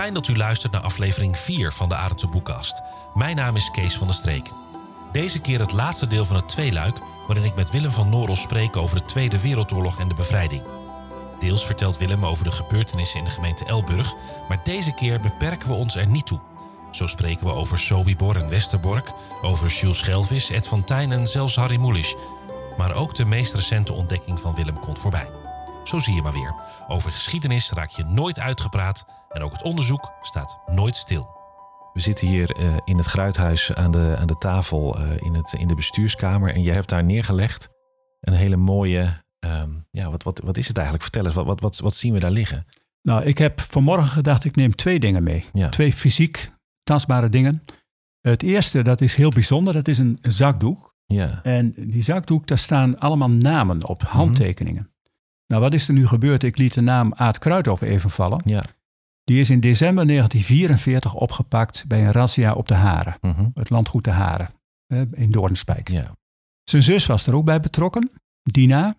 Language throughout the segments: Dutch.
Fijn dat u luistert naar aflevering 4 van de Arendse Boekkast. Mijn naam is Kees van der Streek. Deze keer het laatste deel van het tweeluik... waarin ik met Willem van Noorl spreek over de Tweede Wereldoorlog en de bevrijding. Deels vertelt Willem over de gebeurtenissen in de gemeente Elburg... maar deze keer beperken we ons er niet toe. Zo spreken we over Sobibor en Westerbork... over Jules Schelvis, Ed van Tijn en zelfs Harry Mulisch. Maar ook de meest recente ontdekking van Willem komt voorbij. Zo zie je maar weer. Over geschiedenis raak je nooit uitgepraat... en ook het onderzoek staat nooit stil. We zitten hier uh, in het Gruithuis aan de, aan de tafel uh, in, het, in de bestuurskamer. En jij hebt daar neergelegd een hele mooie. Um, ja, wat, wat, wat is het eigenlijk? Vertel eens, wat, wat, wat, wat zien we daar liggen? Nou, ik heb vanmorgen gedacht, ik neem twee dingen mee. Ja. Twee fysiek tastbare dingen. Het eerste, dat is heel bijzonder, dat is een, een zakdoek. Ja. En die zakdoek, daar staan allemaal namen op, handtekeningen. Mm -hmm. Nou, wat is er nu gebeurd? Ik liet de naam Aad Kruidhoff even vallen. Ja. Die is in december 1944 opgepakt bij een razzia op de Haren. -hmm. Het landgoed de Haren in Doornspijk. Ja. Zijn zus was er ook bij betrokken, Dina.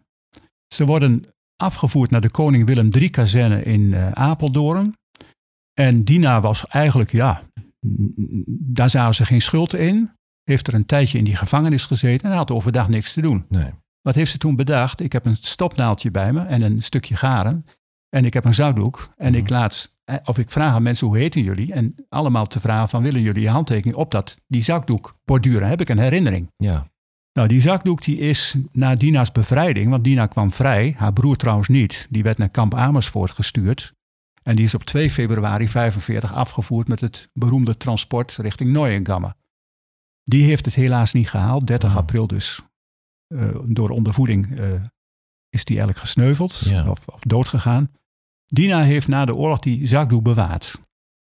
Ze worden afgevoerd naar de Koning Willem III-kazerne in uh, Apeldoorn. En Dina was eigenlijk, ja, daar zagen ze geen schuld in. Heeft er een tijdje in die gevangenis gezeten en had overdag niks te doen. Nee. Wat heeft ze toen bedacht? Ik heb een stopnaaldje bij me en een stukje garen. En ik heb een zoutdoek. En Mhm. ik laat, of ik vraag aan mensen hoe heten jullie? En allemaal te vragen van willen jullie je handtekening op dat, die zakdoek borduren? Heb ik een herinnering. Ja. Nou, die zakdoek die is na Dina's bevrijding, want Dina kwam vrij, haar broer trouwens niet. Die werd naar kamp Amersfoort gestuurd. En die is op 2 februari 45 afgevoerd met het beroemde transport richting Neuengamme. Die heeft het helaas niet gehaald, 30 Oh. april dus. Uh, door ondervoeding uh, is die eigenlijk gesneuveld Ja. of, of doodgegaan. Dina heeft na de oorlog die zakdoek bewaard.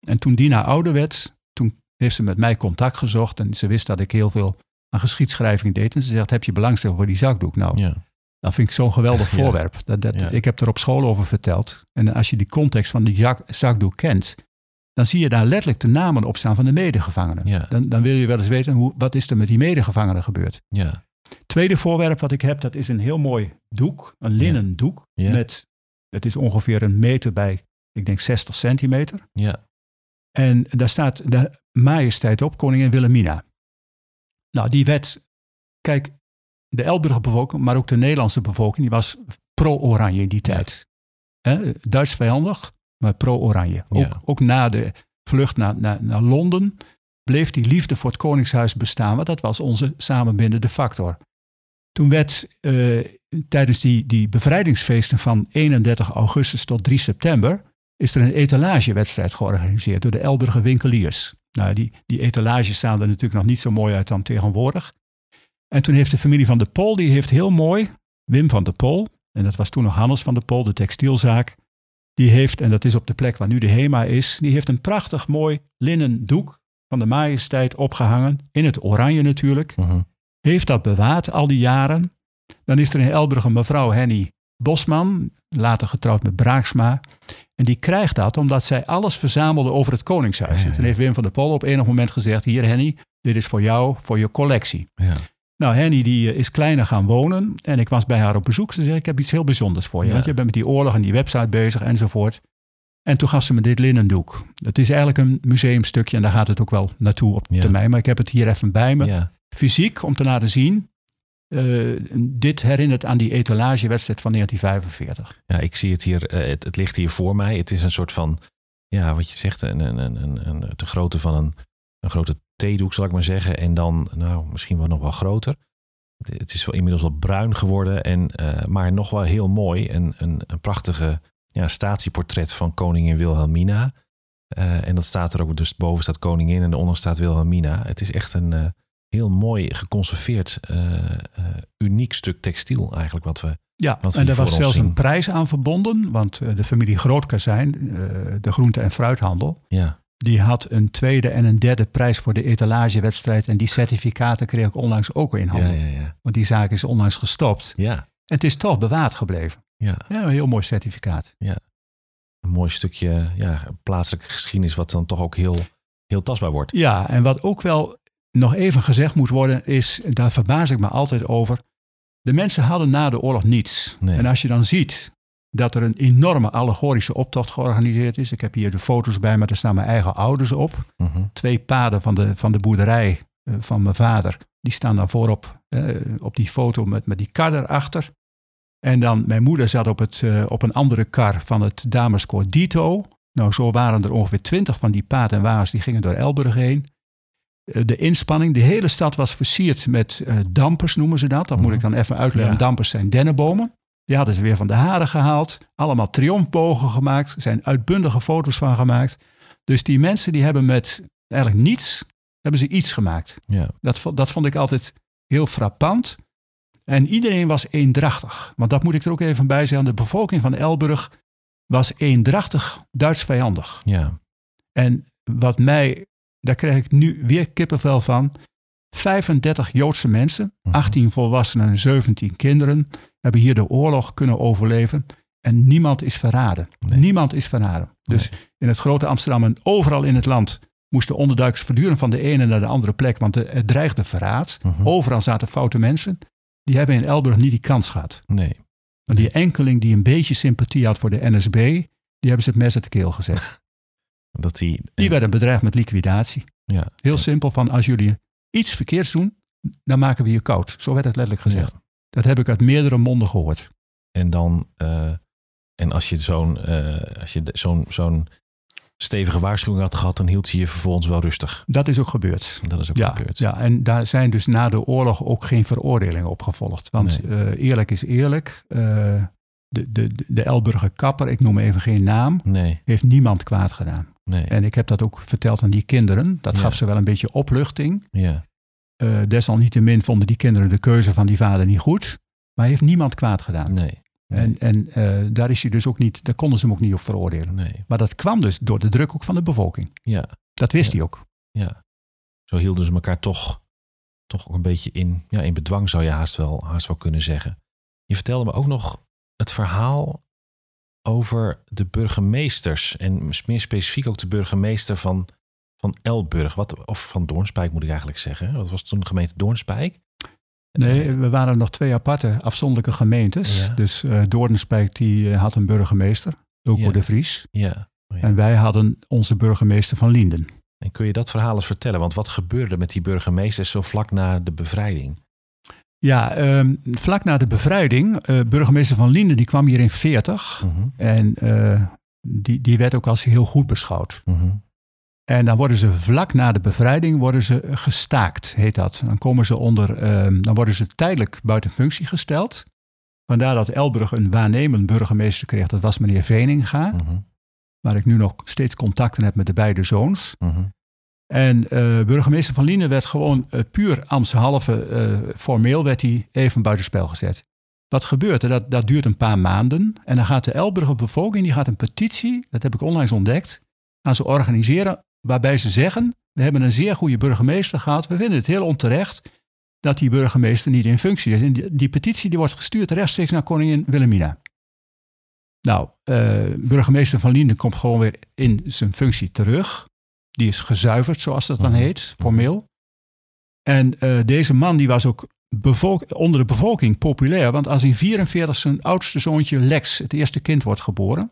En toen Dina ouder werd, toen heeft ze met mij contact gezocht. En ze wist dat ik heel veel aan geschiedschrijving deed. En ze zegt, heb je belangstelling voor die zakdoek? Nou, Ja. dat vind ik zo'n geweldig Ja. voorwerp. Dat, dat, Ja. Ik heb er op school over verteld. En als je die context van die zak, zakdoek kent, dan zie je daar letterlijk de namen op staan van de medegevangenen. Dan, dan wil je wel eens weten, hoe, wat is er met die medegevangenen gebeurd? Ja. Tweede voorwerp wat ik heb, dat is een heel mooi doek. Een linnen doek. Met, het is ongeveer een meter bij, ik denk 60 centimeter. Ja. En daar staat de majesteit op, koningin Wilhelmina. Nou, die werd, kijk, de Elburger bevolking, maar ook de Nederlandse bevolking, die was pro-oranje in die tijd. Duits vijandig, maar pro-oranje. Ook, Ja. ook na de vlucht naar, naar, naar Londen bleef die liefde voor het Koningshuis bestaan, want dat was onze samenbindende factor. Toen werd uh, tijdens die, die bevrijdingsfeesten van 31 augustus tot 3 september, is er een etalagewedstrijd georganiseerd door de Elburger winkeliers. Nou, die, die etalages staan er natuurlijk nog niet zo mooi uit dan tegenwoordig. En toen heeft de familie van de Pol, die heeft heel mooi, Wim van de Pol, en dat was toen nog Hannes van de Pol, de textielzaak, die heeft, en dat is op de plek waar nu de HEMA is, die heeft een prachtig mooi linnen doek van de majesteit opgehangen, in het oranje natuurlijk. Uh -huh. Heeft dat bewaard al die jaren. Dan is er in Elburg een mevrouw Henny Bosman, later getrouwd met Braaksma. En die krijgt dat omdat zij alles verzamelde over het Koningshuis. Ja, ja, ja. En toen heeft Wim van der Pol op enig moment gezegd, hier Henny, dit is voor jou, voor je collectie. Ja. Nou, Henny die is kleiner gaan wonen en ik was bij haar op bezoek. Ze zei, ik heb iets heel bijzonders voor je, Ja. want je bent met die oorlog en die website bezig enzovoort. En toen gaf ze me dit linnendoek. Het is eigenlijk een museumstukje en daar gaat het ook wel naartoe op Ja. termijn. Maar ik heb het hier even bij me. Ja. Fysiek, om te laten zien. Eh, dit herinnert aan die etalagewedstrijd van 1945. Ja, ik zie het hier. eh, het, ligt hier voor mij. Het is een soort van, ja, wat je zegt, een, een, een, een, de grootte van een, een grote theedoek, zal ik maar zeggen. En dan, nou, misschien wel nog wel groter. Het, is wel inmiddels wel bruin geworden, en, eh, maar nog wel heel mooi. Een, een, een prachtige ja, statieportret van koningin Wilhelmina. En dat staat er ook, dus boven staat koningin en onder staat Wilhelmina. Het is echt een heel mooi geconserveerd, eh, eh, uniek stuk textiel eigenlijk wat we Ja, Wat we en er was zelfs zien. een prijs aan verbonden. Want eh, de familie Grootkazijn, de groente- en fruithandel, Ja, die had een tweede en een derde prijs voor de etalagewedstrijd. En die certificaten kreeg ik onlangs ook in ja, handen. ja, ja. Want die zaak is onlangs gestopt. Ja, En het is toch bewaard gebleven. ja. Ja, een heel mooi certificaat. Een mooi stukje ja, plaatselijke geschiedenis, wat dan toch ook heel, heel tastbaar wordt. Ja, en wat ook wel nog even gezegd moet worden, is, daar verbaas ik me altijd over. De mensen hadden na de oorlog niets. Nee. En als je dan ziet dat er een enorme allegorische optocht georganiseerd is. Ik heb hier de foto's bij me, daar staan mijn eigen ouders op. Mhm. Twee paden van de, van de boerderij eh, van mijn vader, die staan daar voorop eh, op die foto met, met die kar erachter. En dan, mijn moeder zat op, het, eh, op een andere kar van het dameskoor Dito. Nou, zo waren er ongeveer twintig van die paard en wagens, die gingen door Elburg heen. Eh, de inspanning, de hele stad was versierd met eh, dampers, noemen ze dat. Dat moet Mhm. ik dan even uitleggen. Ja. Dampers zijn dennenbomen. Die hadden ze weer van de haren gehaald. Allemaal triomfbogen gemaakt. Er zijn uitbundige foto's van gemaakt. Dus die mensen die hebben met eigenlijk niets, hebben ze iets gemaakt. Ja. Dat, dat vond ik altijd heel frappant. En iedereen was eendrachtig. Want dat moet ik er ook even bij zeggen. De bevolking van Elburg was eendrachtig Duits vijandig. Ja. En wat mij, daar krijg ik nu weer kippenvel van. 35 Joodse mensen, Mhm. 18 volwassenen en 17 kinderen, hebben hier de oorlog kunnen overleven. En niemand is verraden. Nee. Niemand is verraden. Dus in het grote Amsterdam en overal in het land moesten onderduikers voortdurend van de ene naar de andere plek, want er er dreigde verraad. Mhm. Overal zaten foute mensen. Die hebben in Elburg niet die kans gehad. Nee. Want die enkeling die een beetje sympathie had voor de NSB, die hebben ze het mes uit de keel gezet. Dat die, Die werden bedreigd met liquidatie. ja. Heel simpel van als jullie iets verkeerds doen, dan maken we je koud. Zo werd het letterlijk gezegd. Ja. Dat heb ik uit meerdere monden gehoord. En dan, eh, en als je zo'n, eh, als je zo'n, zo'n stevige waarschuwing had gehad, dan hield je je vervolgens wel rustig. Dat is ook gebeurd. Dat is ook Ja, gebeurd. ja, en daar zijn dus na de oorlog ook geen veroordelingen op gevolgd. Want eh, eerlijk is eerlijk, de, de, de Elburger kapper, ik noem even geen naam, Nee, heeft niemand kwaad gedaan. Nee. En ik heb dat ook verteld aan die kinderen. Dat Ja. gaf ze wel een beetje opluchting. ja, Eh, desalniettemin vonden die kinderen de keuze van die vader niet goed. Maar hij heeft niemand kwaad gedaan. nee. Nee. En, en eh, daar is hij dus ook niet, daar konden ze hem ook niet op veroordelen. nee. Maar dat kwam dus door de druk ook van de bevolking. Ja, Dat wist Ja. hij ook. ja. Zo hielden ze elkaar toch, toch ook een beetje in, ja, in bedwang, zou je haast wel, haast wel kunnen zeggen. Je vertelde me ook nog het verhaal over de burgemeesters. En meer specifiek ook de burgemeester van, van Elburg. Wat, of van Doornspijk moet ik eigenlijk zeggen. Dat was toen de gemeente Doornspijk. Nee, we waren nog twee aparte afzonderlijke gemeentes. Ja. Dus eh Doornspijk die eh, had een burgemeester, Ilko Ja. de Vries. Ja. Oh ja. En wij hadden onze burgemeester van Linden. En kun je dat verhaal eens vertellen? Want wat gebeurde met die burgemeesters zo vlak na de bevrijding? Ja, ehm, vlak na de bevrijding, eh, burgemeester van Linden die kwam hier in 40. Mhm, En eh, die, die werd ook als heel goed beschouwd. mhm. En dan worden ze vlak na de bevrijding worden ze gestaakt, heet dat. Dan komen ze onder, ehm, dan worden ze tijdelijk buiten functie gesteld. Vandaar dat Elburg een waarnemend burgemeester kreeg. Dat was meneer Veninga, Mhm, waar ik nu nog steeds contacten heb met de beide zoons. En eh, burgemeester van Lienen werd gewoon eh, puur ambtshalve, eh formeel werd hij even buitenspel gezet. Wat gebeurt er? Dat, dat duurt een paar maanden. En dan gaat de Elburger bevolking, die gaat een petitie, dat heb ik onlangs ontdekt, aan ze organiseren, waarbij ze zeggen, we hebben een zeer goede burgemeester gehad, we vinden het heel onterecht dat die burgemeester niet in functie is. Die, petitie die wordt gestuurd rechtstreeks naar koningin Wilhelmina. Nou, burgemeester van Lienden komt gewoon weer in zijn functie terug. Die is gezuiverd, zoals dat dan Mhm. heet, formeel. En eh, deze man die was ook onder de bevolking populair. Want als in 44 zijn oudste zoontje Lex, het eerste kind, wordt geboren...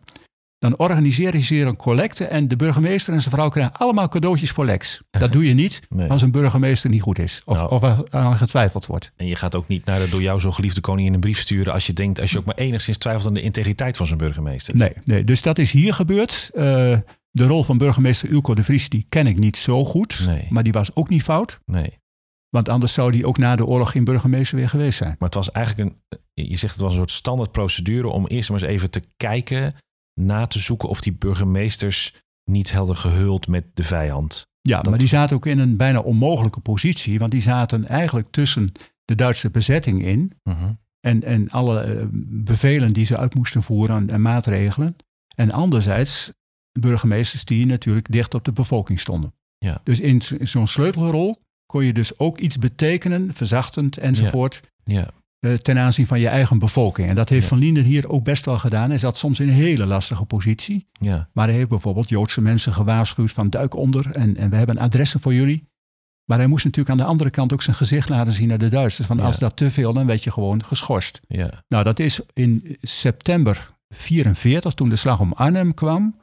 dan organiseren ze hier een collecte en de burgemeester en zijn vrouw krijgen allemaal cadeautjes voor Lex. Dat doe je niet Nee. als een burgemeester niet goed is. Of, Nou. of aan getwijfeld wordt. En je gaat ook niet naar de door jou zo geliefde koningin een brief sturen als je denkt, als je ook maar enigszins twijfelt aan de integriteit van zijn burgemeester. Nee, nee, dus dat is hier gebeurd. Eh, de rol van burgemeester Ulko de Vries die ken ik niet zo goed. Nee. Maar die was ook niet fout. Nee. Want anders zou die ook na de oorlog geen burgemeester weer geweest zijn. Maar het was eigenlijk een, je zegt het was een soort standaard procedure om eerst maar eens even te kijken, na te zoeken of die burgemeesters niet hadden gehuld met de vijand. Ja, Dat- maar die zaten ook in een bijna onmogelijke positie. Want die zaten eigenlijk tussen de Duitse bezetting in. Mhm. En, en alle eh, bevelen die ze uit moesten voeren en, en maatregelen. En anderzijds burgemeesters die natuurlijk dicht op de bevolking stonden. Ja. Dus in, zo'n sleutelrol kon je dus ook iets betekenen, verzachtend enzovoort. Ja. eh, ten aanzien van je eigen bevolking. En dat heeft Ja. Van Linden hier ook best wel gedaan. Hij zat soms in een hele lastige positie. Ja. Maar hij heeft bijvoorbeeld Joodse mensen gewaarschuwd van duik onder en, en we hebben adressen voor jullie. Maar hij moest natuurlijk aan de andere kant ook zijn gezicht laten zien naar de Duitsers. Van Ja. als dat te veel, dan werd je gewoon geschorst. Ja. Nou, dat is in september 44, toen de slag om Arnhem kwam,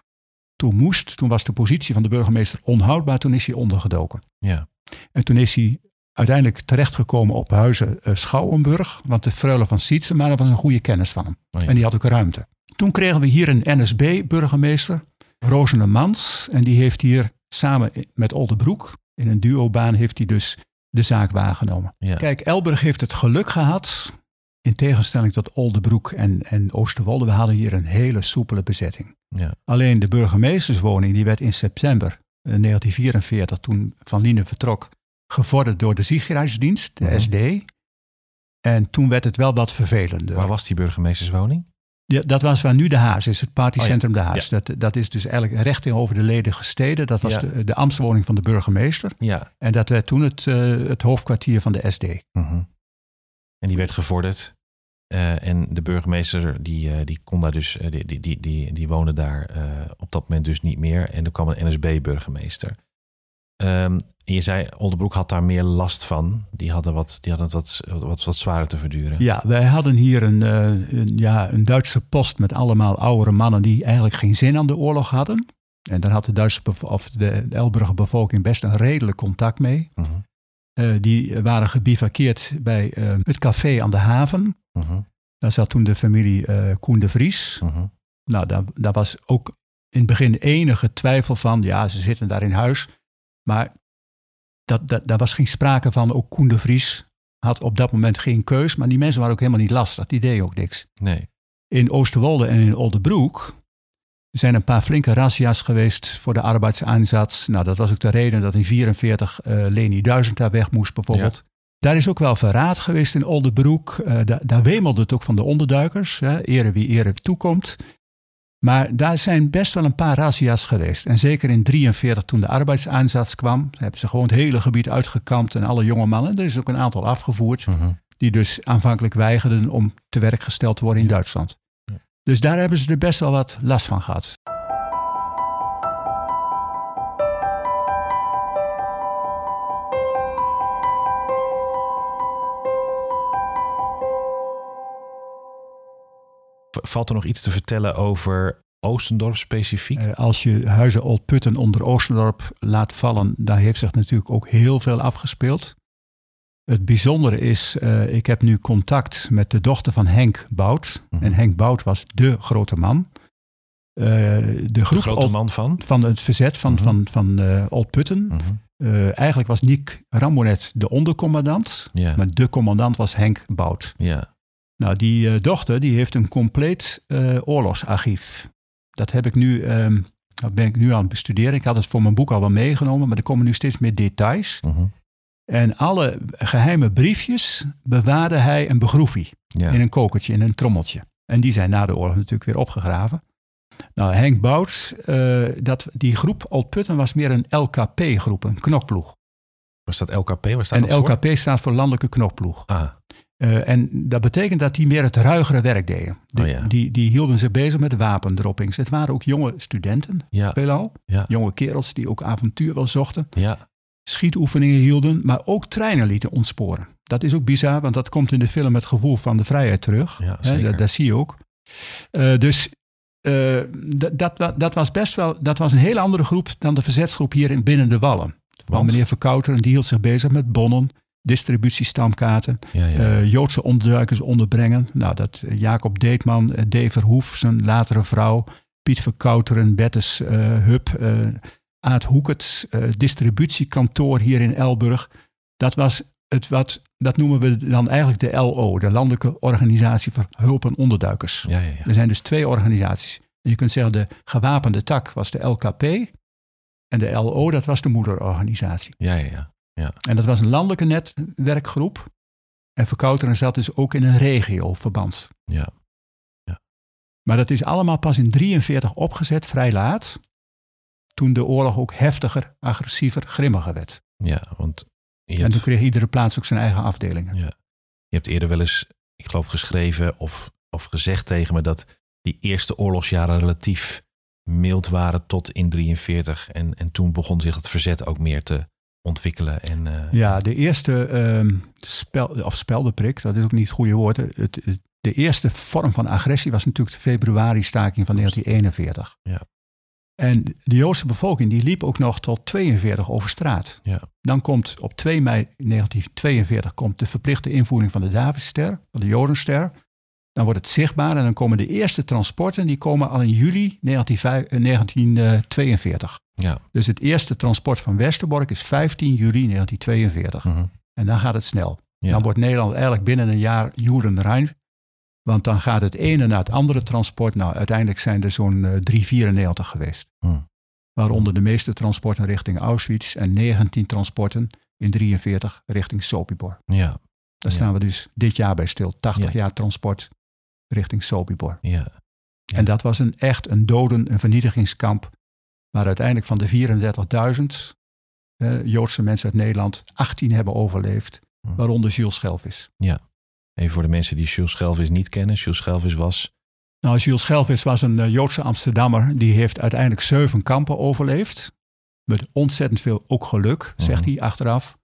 toen moest, toen was de positie van de burgemeester onhoudbaar, toen is hij ondergedoken. Ja. En toen is hij uiteindelijk terechtgekomen op Huizen uh, Schouwenburg, want de freule van Sietsema, dat was een goede kennis van hem. Oh ja. En die had ook ruimte. Toen kregen we hier een NSB-burgemeester, Rosene Mans, en die heeft hier samen met Oldebroek, in een duobaan, heeft hij dus de zaak waargenomen. Ja. Kijk, Elburg heeft het geluk gehad, in tegenstelling tot Oldebroek en, en Oosterwolde, we hadden hier een hele soepele bezetting. Ja. Alleen de burgemeesterswoning, die werd in september eh, 1944, toen Van Liene vertrok, gevorderd door de Ziekenhuisdienst, de Mhm. SD. En toen werd het wel wat vervelender. Waar was die burgemeesterswoning? Ja, dat was waar nu de Haas is, het partycentrum Oh de Haas. Dat, dat is dus eigenlijk recht tegenover de ledige steden. Dat was de, de ambtswoning van de burgemeester. Ja. En dat werd toen het, eh, het hoofdkwartier van de SD. Mhm. En die werd gevorderd. Eh, en de burgemeester die, eh, die kon daar dus, eh, die, die, die, die, woonde daar op dat moment dus niet meer. En er kwam een NSB-burgemeester. Ehm, en je zei, Oldenbroek had daar meer last van. Die hadden, wat, die hadden het wat, wat, wat zwaarder te verduren. Ja, wij hadden hier een, een, ja, een Duitse post met allemaal oudere mannen die eigenlijk geen zin aan de oorlog hadden. En daar had de, Duitse of de Elburger bevolking best een redelijk contact mee. Mhm. Eh, die waren gebivakkeerd bij eh, het café aan de haven. Mhm. Daar zat toen de familie eh, Koen de Vries. Mhm. Nou, daar, daar was ook in het begin enige twijfel van. Ja, ze zitten daar in huis. Maar dat, dat, daar was geen sprake van. Ook Koen de Vries had op dat moment geen keus. Maar die mensen waren ook helemaal niet lastig. Die deden ook niks. Nee. In Oosterwolde en in Oldebroek zijn een paar flinke razzia's geweest voor de arbeidseinsatz. Nou, dat was ook de reden dat in 44 eh Leni Duizend daar weg moest bijvoorbeeld. Daar is ook wel verraad geweest in Oldebroek. Eh, daar, daar wemelde het ook van de onderduikers. Hè, ere wie ere toekomt. Maar daar zijn best wel een paar razzia's geweest. En zeker in 43 toen de arbeidseinsatz kwam, hebben ze gewoon het hele gebied uitgekampt en alle jonge mannen. Er is ook een aantal afgevoerd Mhm. die dus aanvankelijk weigerden om te werk gesteld te worden in Duitsland. Dus daar hebben ze er best wel wat last van gehad. Valt er nog iets te vertellen over Oostendorp specifiek? Eh, als je Huizen Old Putten onder Oostendorp laat vallen, daar heeft zich natuurlijk ook heel veel afgespeeld. Het bijzondere is, eh, ik heb nu contact met de dochter van Henk Bout. Mhm. En Henk Bout was de grote man. Eh, de grote man van? van het verzet van, Mhm. van, van eh, Old Putten. Mhm. Eigenlijk was Nick Ramonet de ondercommandant. Maar de commandant was Henk Bout. ja. Nou, die dochter die heeft een compleet oorlogsarchief. Dat heb ik nu, ehm, dat ben ik nu aan het bestuderen. Ik had het voor mijn boek al wel meegenomen, maar er komen nu steeds meer details. En alle geheime briefjes bewaarde hij een begroefie ja. in een kokertje, in een trommeltje. En die zijn na de oorlog natuurlijk weer opgegraven. Nou, Henk Bouts, eh, dat, die groep Old Putten was meer een LKP-groep, een knokploeg. Was dat LKP? Waar staat En dat voor? LKP staat voor Landelijke Knokploeg. Ah, Eh, en dat betekent dat die meer het ruigere werk deden. De- Oh ja. die, die hielden zich bezig met wapendroppings. Het waren ook jonge studenten, ja. veelal. Ja. Jonge kerels die ook avontuur wel zochten. Ja. Schietoefeningen hielden, maar ook treinen lieten ontsporen. Dat is ook bizar, want dat komt in de film het gevoel van de vrijheid terug. Ja, dat, dat zie je ook. Eh, dus eh, dat, dat, was best wel, dat was een hele andere groep dan de verzetsgroep hier in binnen de Wallen. Van Want? meneer Verkouteren, die hield zich bezig met bonnen, distributiestamkaarten, Ja, ja. eh, Joodse onderduikers onderbrengen. Nou, dat Jacob Deetman, D. Verhoef, zijn latere vrouw, Piet Verkouteren, Bettes Hup, eh Aad Hoekert, eh, distributiekantoor hier in Elburg. Dat was het wat, dat noemen we dan eigenlijk de LO, de Landelijke Organisatie voor Hulp en Onderduikers. ja, ja, ja. Er zijn dus twee organisaties. Je kunt zeggen, de gewapende tak was de LKP en de LO, dat was de moederorganisatie. ja, ja, ja. En dat was een landelijke netwerkgroep. En Verkouteren zat dus ook in een regioverband. Ja. Maar dat is allemaal pas in 43 opgezet, vrij laat. Toen de oorlog ook heftiger, agressiever, grimmiger werd. Ja, want En hebt, toen kreeg iedere plaats ook zijn eigen afdelingen. ja, je hebt eerder wel eens, ik geloof, geschreven of, of gezegd tegen me dat die eerste oorlogsjaren relatief mild waren tot in 43. En, en toen begon zich het verzet ook meer te, ontwikkelen. En, eh, Ja, de eerste ehm, spel, of speldenprik, dat is ook niet het goede woord. Het, het- de eerste vorm van agressie was natuurlijk de februari-staking van 1941. Ja. En de Joodse bevolking die liep ook nog tot 42 over straat. Ja. Dan komt op 2 mei 1942 komt de verplichte invoering van de Davidster, van de Jodenster. Dan wordt het zichtbaar en dan komen de eerste transporten, die komen al in juli 1945 eh, 1942. Ja. Dus het eerste transport van Westerbork is 15 juli 1942. mhm. En dan gaat het snel. Ja. Dan wordt Nederland eigenlijk binnen een jaar Joedenrein. Want dan gaat het ene naar het andere transport. Nou, uiteindelijk zijn er zo'n eh, 394 geweest. Hm. Waaronder de meeste transporten richting Auschwitz en 19 transporten in 43 richting Sobibor. ja, Daar Ja. staan we dus dit jaar bij stil. 80 Ja. jaar transport richting Sobibor. ja, Ja. En dat was een, echt een doden, een vernietigingskamp. Waar uiteindelijk van de 34.000 eh, Joodse mensen uit Nederland 18 hebben overleefd. Hm. Waaronder Jules Schelvis. Even voor de mensen die Jules Schelvis niet kennen. Jules Schelvis was... Nou, Jules Schelvis was een eh, Joodse Amsterdammer. Die heeft uiteindelijk zeven kampen overleefd. Met ontzettend veel ook geluk, zegt Mhm. hij achteraf.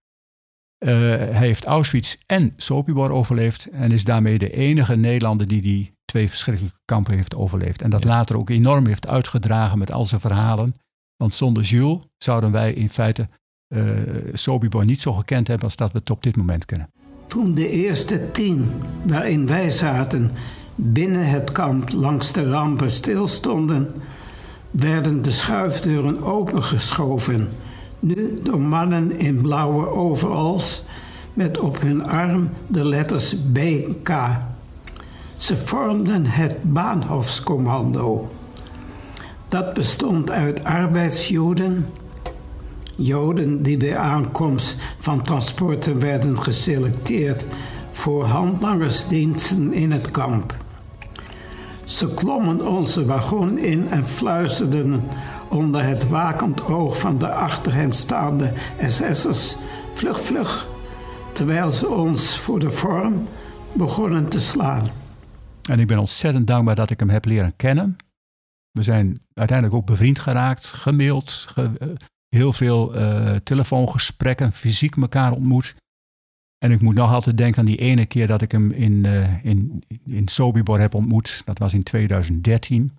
Eh, hij heeft Auschwitz en Sobibor overleefd. En is daarmee de enige Nederlander die die twee verschrikkelijke kampen heeft overleefd. En dat Ja. later ook enorm heeft uitgedragen met al zijn verhalen. Want zonder Jules zouden wij in feite eh Sobibor niet zo gekend hebben als dat we het op dit moment kennen. Toen de eerste tien waarin wij zaten binnen het kamp langs de rampen stilstonden, werden de schuifdeuren opengeschoven. Nu door mannen in blauwe overals met op hun arm de letters BK. Ze vormden het Bahnhofscommando. Dat bestond uit arbeidsjoden, Joden die bij aankomst van transporten werden geselecteerd voor handlangersdiensten in het kamp. Ze klommen onze wagon in en fluisterden onder het wakend oog van de achter hen staande SS'ers vlug vlug, terwijl ze ons voor de vorm begonnen te slaan. En ik ben ontzettend dankbaar dat ik hem heb leren kennen. We zijn uiteindelijk ook bevriend geraakt, gemaild, ge- eh, heel veel eh, telefoongesprekken, fysiek elkaar ontmoet. En ik moet nog altijd denken aan die ene keer dat ik hem in, eh, in, in Sobibor heb ontmoet. Dat was in 2013.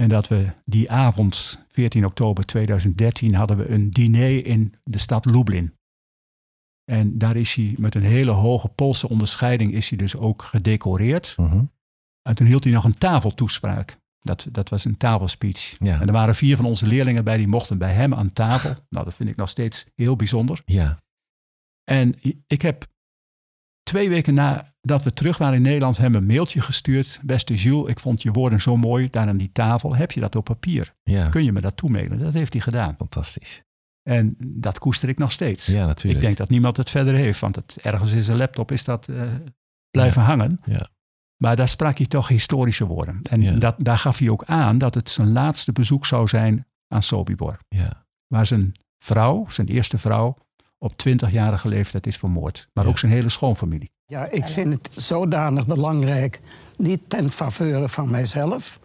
En dat we die avond, 14 oktober 2013, hadden we een diner in de stad Lublin. En daar is hij met een hele hoge Poolse onderscheiding is hij dus ook gedecoreerd. Mhm. En toen hield hij nog een tafeltoespraak. Dat, dat was een tafelspeech. Ja. En er waren vier van onze leerlingen bij, die mochten bij hem aan tafel. Nou, dat vind ik nog steeds heel bijzonder. Ja, En ik heb twee weken nadat we terug waren in Nederland hem een mailtje gestuurd. Beste Jules, ik vond je woorden zo mooi daar aan die tafel. Heb je dat op papier? ja. Kun je me dat toemailen? Dat heeft hij gedaan. fantastisch. En dat koester ik nog steeds. Ja, ik natuurlijk. denk dat niemand het verder heeft, want het, ergens in zijn laptop is dat eh, blijven hangen. Ja. Maar daar sprak hij toch historische woorden. En Ja. dat, daar gaf hij ook aan dat het zijn laatste bezoek zou zijn aan Sobibor. Ja, Waar zijn vrouw, zijn eerste vrouw, op 20-jarige leeftijd is vermoord. Maar Ja. ook zijn hele schoonfamilie. Ja, ik vind het zodanig belangrijk, niet ten faveur van mijzelf,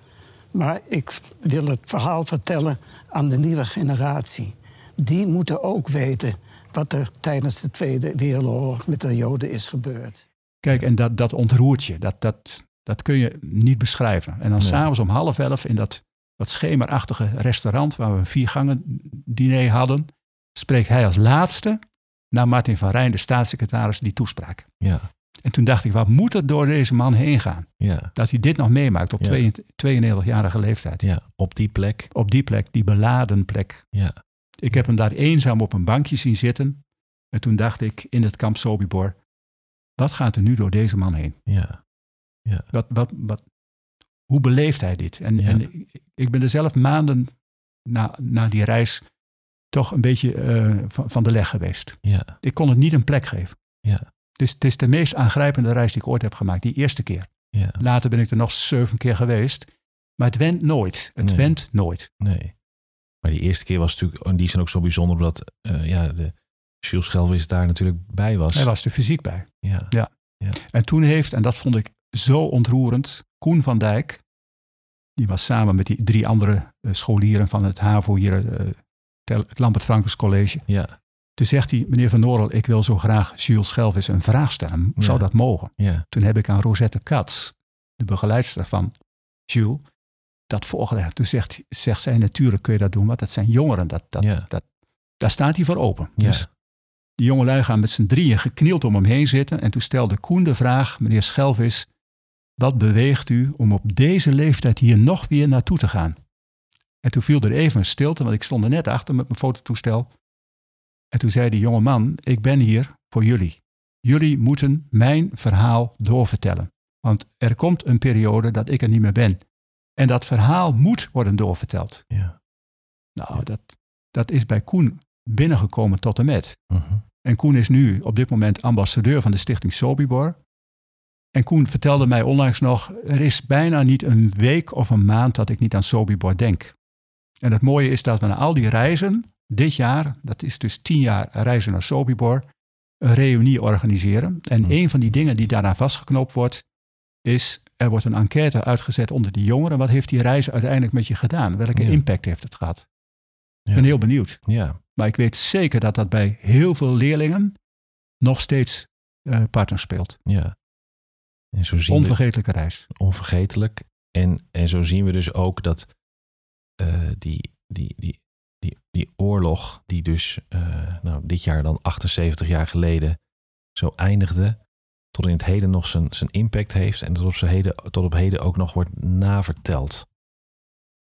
maar ik wil het verhaal vertellen aan de nieuwe generatie. Die moeten ook weten wat er tijdens de Tweede Wereldoorlog met de Joden is gebeurd. Kijk, en dat, dat ontroert je. Dat, dat, dat kun je niet beschrijven. En dan Nee. s'avonds om half elf in dat, dat schemerachtige restaurant waar we een viergangen diner hadden, spreekt hij als laatste naar Martin van Rijn, de staatssecretaris, die toespraak. ja, En toen dacht ik, wat moet er door deze man heen gaan? ja, Dat hij dit nog meemaakt op Ja. 92-jarige leeftijd. ja. Op die plek. Op die plek, die beladen plek. Ja, Ik heb hem daar eenzaam op een bankje zien zitten. En toen dacht ik in het kamp Sobibor, wat gaat er nu door deze man heen? ja, Wat, wat, wat, hoe beleeft hij dit? En, Ja. en ik- ben er zelf maanden na, na die reis toch een beetje eh, van, van de leg geweest. ja, Ik kon het niet een plek geven. Ja. Dus het is de meest aangrijpende reis die ik ooit heb gemaakt, die eerste keer. ja. Later ben ik er nog zeven keer geweest. Maar het went nooit. Het Nee. went nooit. Nee. Maar die eerste keer was natuurlijk in die zin ook zo bijzonder, omdat eh, ja, de Jules Schelvis daar natuurlijk bij was. Hij was er fysiek bij. Ja, En toen heeft, en dat vond ik zo ontroerend, Koen van Dijk, die was samen met die drie andere eh, scholieren van het HAVO hier, eh, het Lambert Frankers College, ja, Toen zegt hij, meneer Van Norel, ik wil zo graag Jules Schelvis een vraag stellen. Zou Ja. dat mogen? Ja. Toen heb ik aan Rosette Katz, de begeleidster van Jules, dat voorgelegd. Toen zegt, zegt zij, natuurlijk kun je dat doen, want dat zijn jongeren. Dat, dat, Ja. dat, daar staat hij voor open. Ja. Dus die jongelui gaan met z'n drieën geknield om hem heen zitten. En toen stelde Koen de vraag, meneer Schelvis, wat beweegt u om op deze leeftijd hier nog weer naartoe te gaan? En toen viel er even een stilte, want ik stond er net achter met mijn fototoestel. En toen zei die jonge man, ik ben hier voor jullie. Jullie moeten mijn verhaal doorvertellen. Want er komt een periode dat ik er niet meer ben. En dat verhaal moet worden doorverteld. Ja. Nou, Ja. dat, dat is bij Koen binnengekomen tot en met. Mhm. En Koen is nu op dit moment ambassadeur van de stichting Sobibor. En Koen vertelde mij onlangs nog, er is bijna niet een week of een maand dat ik niet aan Sobibor denk. En het mooie is dat we na al die reizen, dit jaar, dat is dus tien jaar reizen naar Sobibor, een reunie organiseren. En Hmm. een van die dingen die daaraan vastgeknoopt wordt, is er wordt een enquête uitgezet onder die jongeren. Wat heeft die reis uiteindelijk met je gedaan? Welke Ja. impact heeft het gehad? Ik Ja. ben heel benieuwd. Ja. Maar ik weet zeker dat dat bij heel veel leerlingen nog steeds eh partner speelt. Ja. En zo zien we, Onvergetelijke reis. onvergetelijk. En, en zo zien we dus ook dat eh, die, die, die, die, die oorlog, die dus eh, nou, dit jaar dan 78 jaar geleden zo eindigde, tot in het heden nog zijn, zijn impact heeft en tot op, zijn heden, tot op heden ook nog wordt naverteld.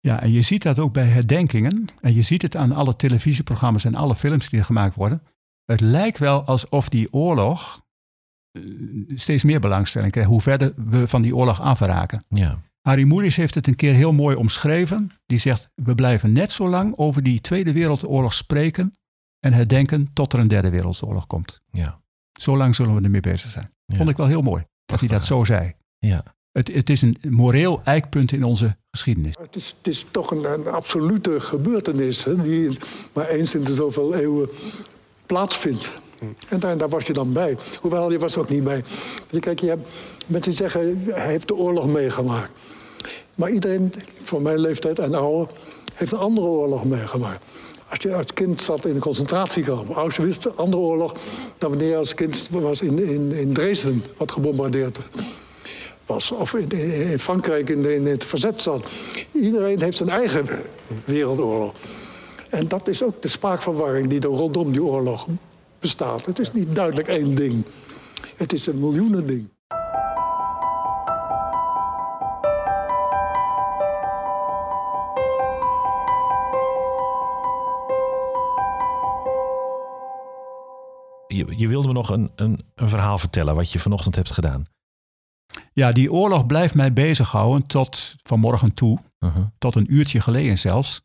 Ja, en je ziet dat ook bij herdenkingen. En je ziet het aan alle televisieprogramma's en alle films die er gemaakt worden. Het lijkt wel alsof die oorlog eh, steeds meer belangstelling krijgt. Hoe verder we van die oorlog afraken. Ja, Harry Mulisch heeft het een keer heel mooi omschreven. Die zegt, we blijven net zo lang over die Tweede Wereldoorlog spreken en herdenken tot er een Derde Wereldoorlog komt. ja, Zo lang zullen we ermee bezig zijn. ja. Vond ik wel heel mooi dat hij dat zo zei. Ja, Het, het is een moreel eikpunt in onze Het is, het is toch een, absolute gebeurtenis die maar eens in de zoveel eeuwen plaatsvindt. En daar, was je dan bij. Hoewel, je was ook niet bij. Kijk, je hebt mensen zeggen, hij heeft de oorlog meegemaakt. Maar iedereen van mijn leeftijd en ouder heeft een andere oorlog meegemaakt. Als je als kind zat in een concentratiekamp, Auschwitz, een andere oorlog dan wanneer je als kind was in, in, in Dresden, wat gebombardeerd was. Of in, Frankrijk in, het verzet zat. Iedereen heeft zijn eigen wereldoorlog. En dat is ook de spraakverwarring die er rondom die oorlog bestaat. Het is niet duidelijk één ding. Het is een miljoenen ding. je, je wilde me nog een, een verhaal vertellen wat je vanochtend hebt gedaan. Ja, die oorlog blijft mij bezighouden tot vanmorgen toe. Mhm. Tot een uurtje geleden zelfs.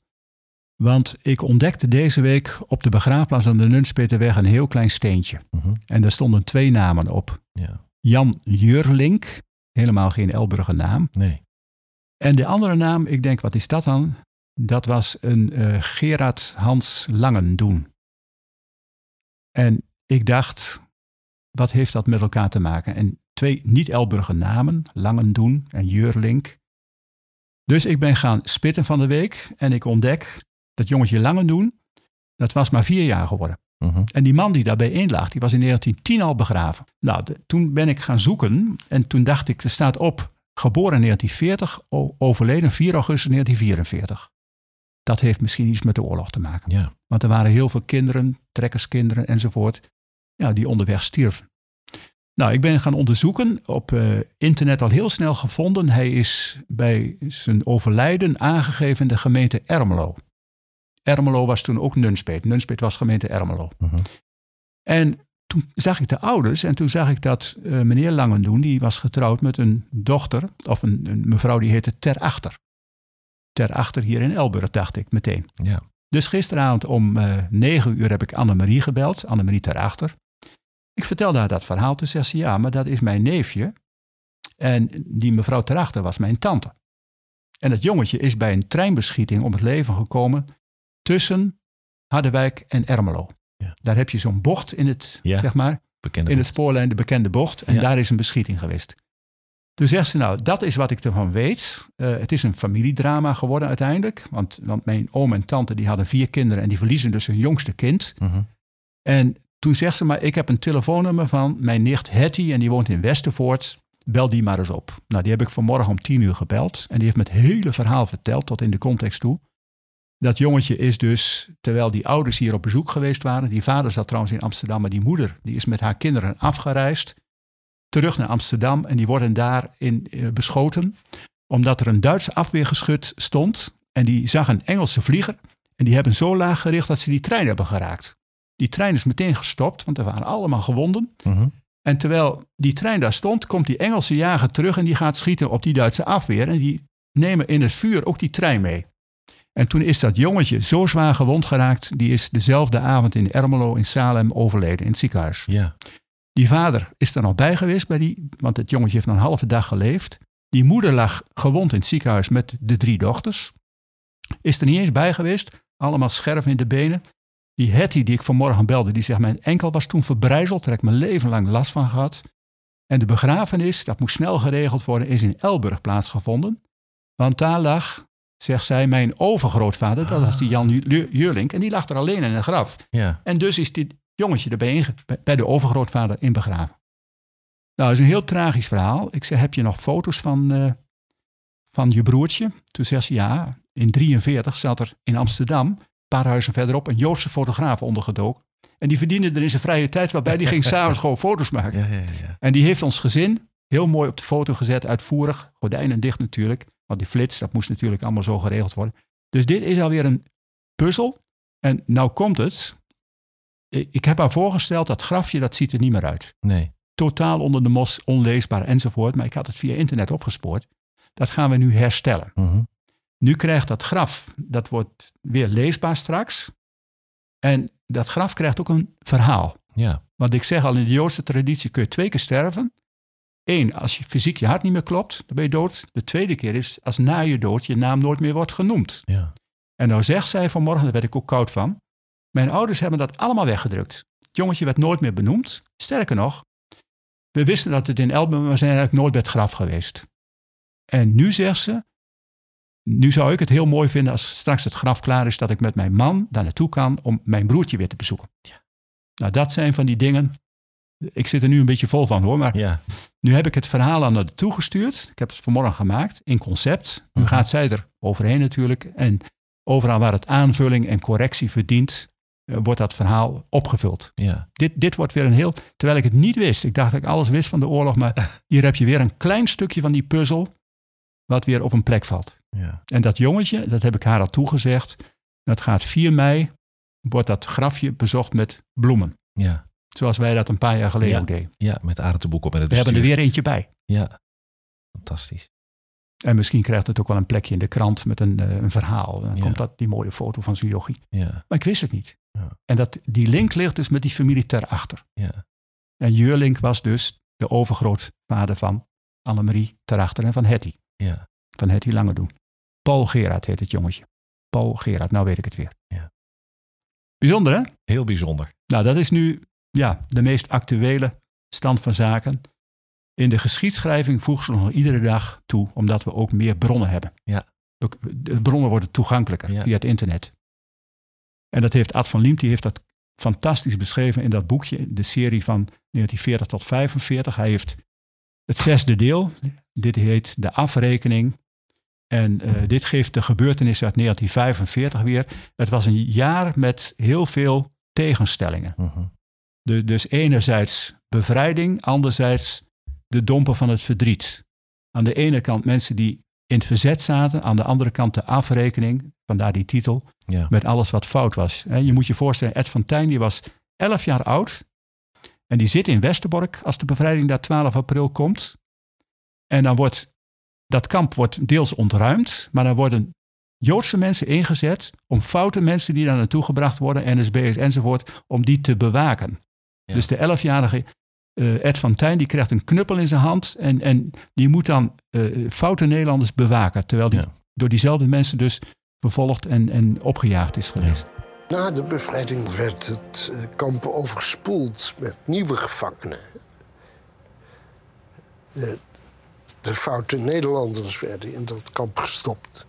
Want ik ontdekte deze week op de begraafplaats aan de Nunspeterweg een heel klein steentje. Mhm. En daar stonden twee namen op. Ja, Jan Jurlink, helemaal geen Elburger naam. nee. En de andere naam, ik denk, wat is dat dan? Dat was een eh, Gerard Hans Langendoen. En ik dacht, wat heeft dat met elkaar te maken? En twee niet-Elburger namen, Langendoen en Jurlink. Dus ik ben gaan spitten van de week en ik ontdek dat jongetje Langendoen, dat was maar vier jaar geworden. Mhm. En die man die daarbij in lag, die was in 1910 al begraven. Nou, de- toen ben ik gaan zoeken en toen dacht ik, er staat op, geboren in 1940, o- overleden 4 augustus 1944. Dat heeft misschien iets met de oorlog te maken. Ja, Want er waren heel veel kinderen, trekkerskinderen enzovoort, ja, die onderweg stierven. Nou, ik ben gaan onderzoeken, op eh, internet al heel snel gevonden. Hij is bij zijn overlijden aangegeven in de gemeente Ermelo. Ermelo was toen ook Nunspeet. Nunspeet was gemeente Ermelo. Mhm. En toen zag ik de ouders en toen zag ik dat eh, meneer Langendoen, die was getrouwd met een dochter, of een, een mevrouw die heette Ter Achter. Ter Achter hier in Elburg, dacht ik meteen. ja, Dus gisteravond om eh, negen uur heb ik Annemarie gebeld, Annemarie Ter Achter. Ik vertelde haar dat verhaal, toen zei ze, ja, maar dat is mijn neefje. En die mevrouw Ter Achter was mijn tante. En dat jongetje is bij een treinbeschieting om het leven gekomen tussen Harderwijk en Ermelo. Ja. Daar heb je zo'n bocht in het, Ja. zeg maar, in het spoorlijn, de bekende bocht. En Ja. daar is een beschieting geweest. Toen zegt ze, nou, dat is wat ik ervan weet. Eh, het is een familiedrama geworden uiteindelijk. Want, want mijn oom en tante die hadden vier kinderen en die verliezen dus hun jongste kind. Mhm. En toen zegt ze maar, ik heb een telefoonnummer van mijn nicht Hetty en die woont in Westervoort. Bel die maar eens op. Nou, die heb ik vanmorgen om tien uur gebeld. En die heeft me het hele verhaal verteld, tot in de context toe. Dat jongetje is dus, terwijl die ouders hier op bezoek geweest waren. Die vader zat trouwens in Amsterdam, maar die moeder die is met haar kinderen afgereisd. Terug naar Amsterdam en die worden daar in, eh, beschoten. Omdat er een Duitse afweergeschut stond. En die zag een Engelse vlieger. En die hebben zo laag gericht dat ze die trein hebben geraakt. Die trein is meteen gestopt, want er waren allemaal gewonden. Mhm. En terwijl die trein daar stond, komt die Engelse jager terug en die gaat schieten op die Duitse afweer. En die nemen in het vuur ook die trein mee. En toen is dat jongetje zo zwaar gewond geraakt, die is dezelfde avond in Ermelo in Salem overleden in het ziekenhuis. Ja. Die vader is er nog bij geweest, bij die, want het jongetje heeft nog een halve dag geleefd. Die moeder lag gewond in het ziekenhuis met de drie dochters. Is er niet eens bij geweest, allemaal scherven in de benen. Die Hetty die ik vanmorgen belde, die zegt mijn enkel was toen verbrijzeld, daar heb ik mijn leven lang last van gehad. En de begrafenis, dat moest snel geregeld worden, is in Elburg plaatsgevonden. Want daar lag, zegt zij, mijn overgrootvader, dat was die Jan Ju- Jurlink, en die lag er alleen in een graf. Ja. En dus is dit jongetje erbij bij- de overgrootvader in begraven. Nou, dat is een heel tragisch verhaal. Ik zei, heb je nog foto's van, eh, van je broertje? Toen zegt ze, ja, in 43 zat er in Amsterdam, paar huizen verderop, een Joodse fotograaf ondergedoken. En die verdiende er in zijn vrije tijd, waarbij die ging s'avonds gewoon foto's maken. Ja, ja, ja. En die heeft ons gezin heel mooi op de foto gezet, uitvoerig, gordijnen dicht natuurlijk. Want die flits, dat moest natuurlijk allemaal zo geregeld worden. Dus dit is alweer een puzzel. En nou komt het. Ik heb haar voorgesteld, dat grafje, dat ziet er niet meer uit. Nee. Totaal onder de mos, onleesbaar enzovoort. Maar ik had het via internet opgespoord. Dat gaan we nu herstellen. Mhm. Nu krijgt dat graf, dat wordt weer leesbaar straks. En dat graf krijgt ook een verhaal. Ja. Want ik zeg al, in de Joodse traditie kun je twee keer sterven. Eén, als je fysiek je hart niet meer klopt, dan ben je dood. De tweede keer is als na je dood je naam nooit meer wordt genoemd. Ja. En nou zegt zij vanmorgen, daar werd ik ook koud van. Mijn ouders hebben dat allemaal weggedrukt. Het jongetje werd nooit meer benoemd. Sterker nog, we wisten dat het in Elben, maar we zijn eigenlijk nooit bij het graf geweest. En nu zegt ze, nu zou ik het heel mooi vinden als straks het graf klaar is, dat ik met mijn man daar naartoe kan om mijn broertje weer te bezoeken. Nou, dat zijn van die dingen. Ik zit er nu een beetje vol van hoor, maar Ja. nu heb ik het verhaal aan haar toegestuurd. Ik heb het vanmorgen gemaakt in concept. Nu Mhm. gaat zij er overheen natuurlijk. En overal waar het aanvulling en correctie verdient, eh, wordt dat verhaal opgevuld. Ja. Dit, dit wordt weer een heel. Terwijl ik het niet wist. Ik dacht dat ik alles wist van de oorlog. Maar hier heb je weer een klein stukje van die puzzel. wat weer op een plek valt. Ja. En dat jongetje, dat heb ik haar al toegezegd. Dat gaat 4 mei. wordt dat grafje bezocht met bloemen. Ja. Zoals wij dat een paar jaar geleden Ja. ook deden. Ja, met Arend de Boek op en het We hebben er weer eentje bij. Ja. Fantastisch. En misschien krijgt het ook wel een plekje in de krant met een, eh, een verhaal. Dan Ja. komt dat, die mooie foto van jochie. Ja. Maar ik wist het niet. Ja. En dat, die link ligt dus met die familie ter achter. Ja. En Jurlink was dus de overgrootvader van Annemarie ter achter en van Hetty. Ja. Van Hetty Langedoen. Paul Gerard heet het jongetje. Paul Gerard, nou weet ik het weer. Ja. Bijzonder hè? Heel bijzonder. Nou, dat is nu ja, de meest actuele stand van zaken. In de geschiedschrijving voegen ze nog iedere dag toe, omdat we ook meer bronnen hebben. Ja. De bronnen worden toegankelijker Ja. via het internet. En dat heeft Ad van Liemt, die heeft dat fantastisch beschreven in dat boekje, de serie van 1940 tot 45. Hij heeft het zesde deel, dit heet De Afrekening. En eh, dit geeft de gebeurtenissen uit 1945 weer. Het was een jaar met heel veel tegenstellingen. Mhm. De, dus enerzijds bevrijding, anderzijds de dompen van het verdriet. Aan de ene kant mensen die in het verzet zaten, aan de andere kant de afrekening, vandaar die titel, Ja. met alles wat fout was. Je moet je voorstellen, Ed van Tijn die was 11 jaar oud en die zit in Westerbork als de bevrijding daar 12 april komt. En dan wordt dat kamp wordt deels ontruimd, maar dan worden Joodse mensen ingezet om foute mensen die daar naartoe gebracht worden, NSB'ers enzovoort, om die te bewaken. Ja. Dus de 11-jarige eh, Ed van Tijn die krijgt een knuppel in zijn hand en, en die moet dan eh, foute Nederlanders bewaken, terwijl die Ja. door diezelfde mensen dus vervolgd en, en opgejaagd is geweest. Na de bevrijding werd het eh, kamp overspoeld met nieuwe gevangenen. De, de foute Nederlanders werden in dat kamp gestopt.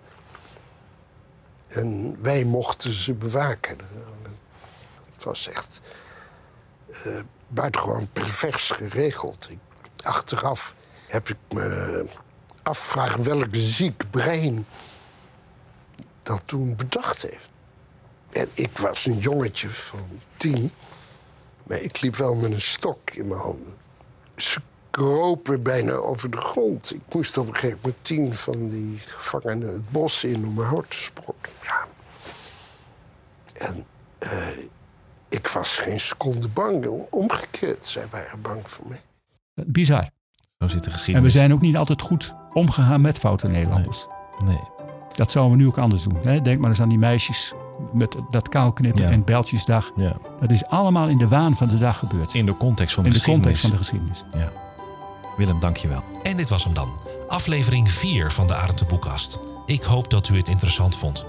En wij mochten ze bewaken. Het was echt eh, buitengewoon pervers geregeld. Achteraf heb ik me afvragen welk ziek brein dat toen bedacht heeft. En ik was een jongetje van tien, maar ik liep wel met een stok in mijn handen. Kropen bijna over de grond. Ik moest op een gegeven moment tien van die gevangenen het bos in om mijn hout te sprokken. Ja. En eh, ik was geen seconde bang. Omgekeerd, zij waren bang voor mij. Bizar. Zo zit de En geschiedenis. we zijn ook niet altijd goed omgegaan met foute Nederlanders. Nee. Dat zouden we nu ook anders doen. Hè? Denk maar eens aan die meisjes met dat kaalknippen Ja. en Bijltjesdag. Ja. Dat is allemaal in de waan van de dag gebeurd. In de context van de, In de geschiedenis. context van de geschiedenis. Ja. Willem, dankjewel. En dit was hem dan. Aflevering 4 van de Arend de Boekkast. Ik hoop dat u het interessant vond.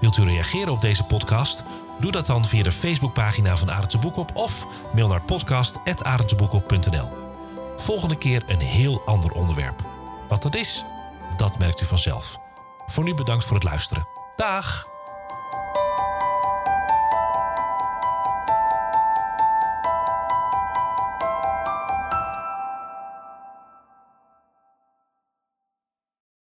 Wilt u reageren op deze podcast? Doe dat dan via de Facebookpagina van Arend de Boekop of mail naar podcast.arendteboekop.nl. Volgende keer een heel ander onderwerp. Wat dat is, dat merkt u vanzelf. Voor nu bedankt voor het luisteren. Dag!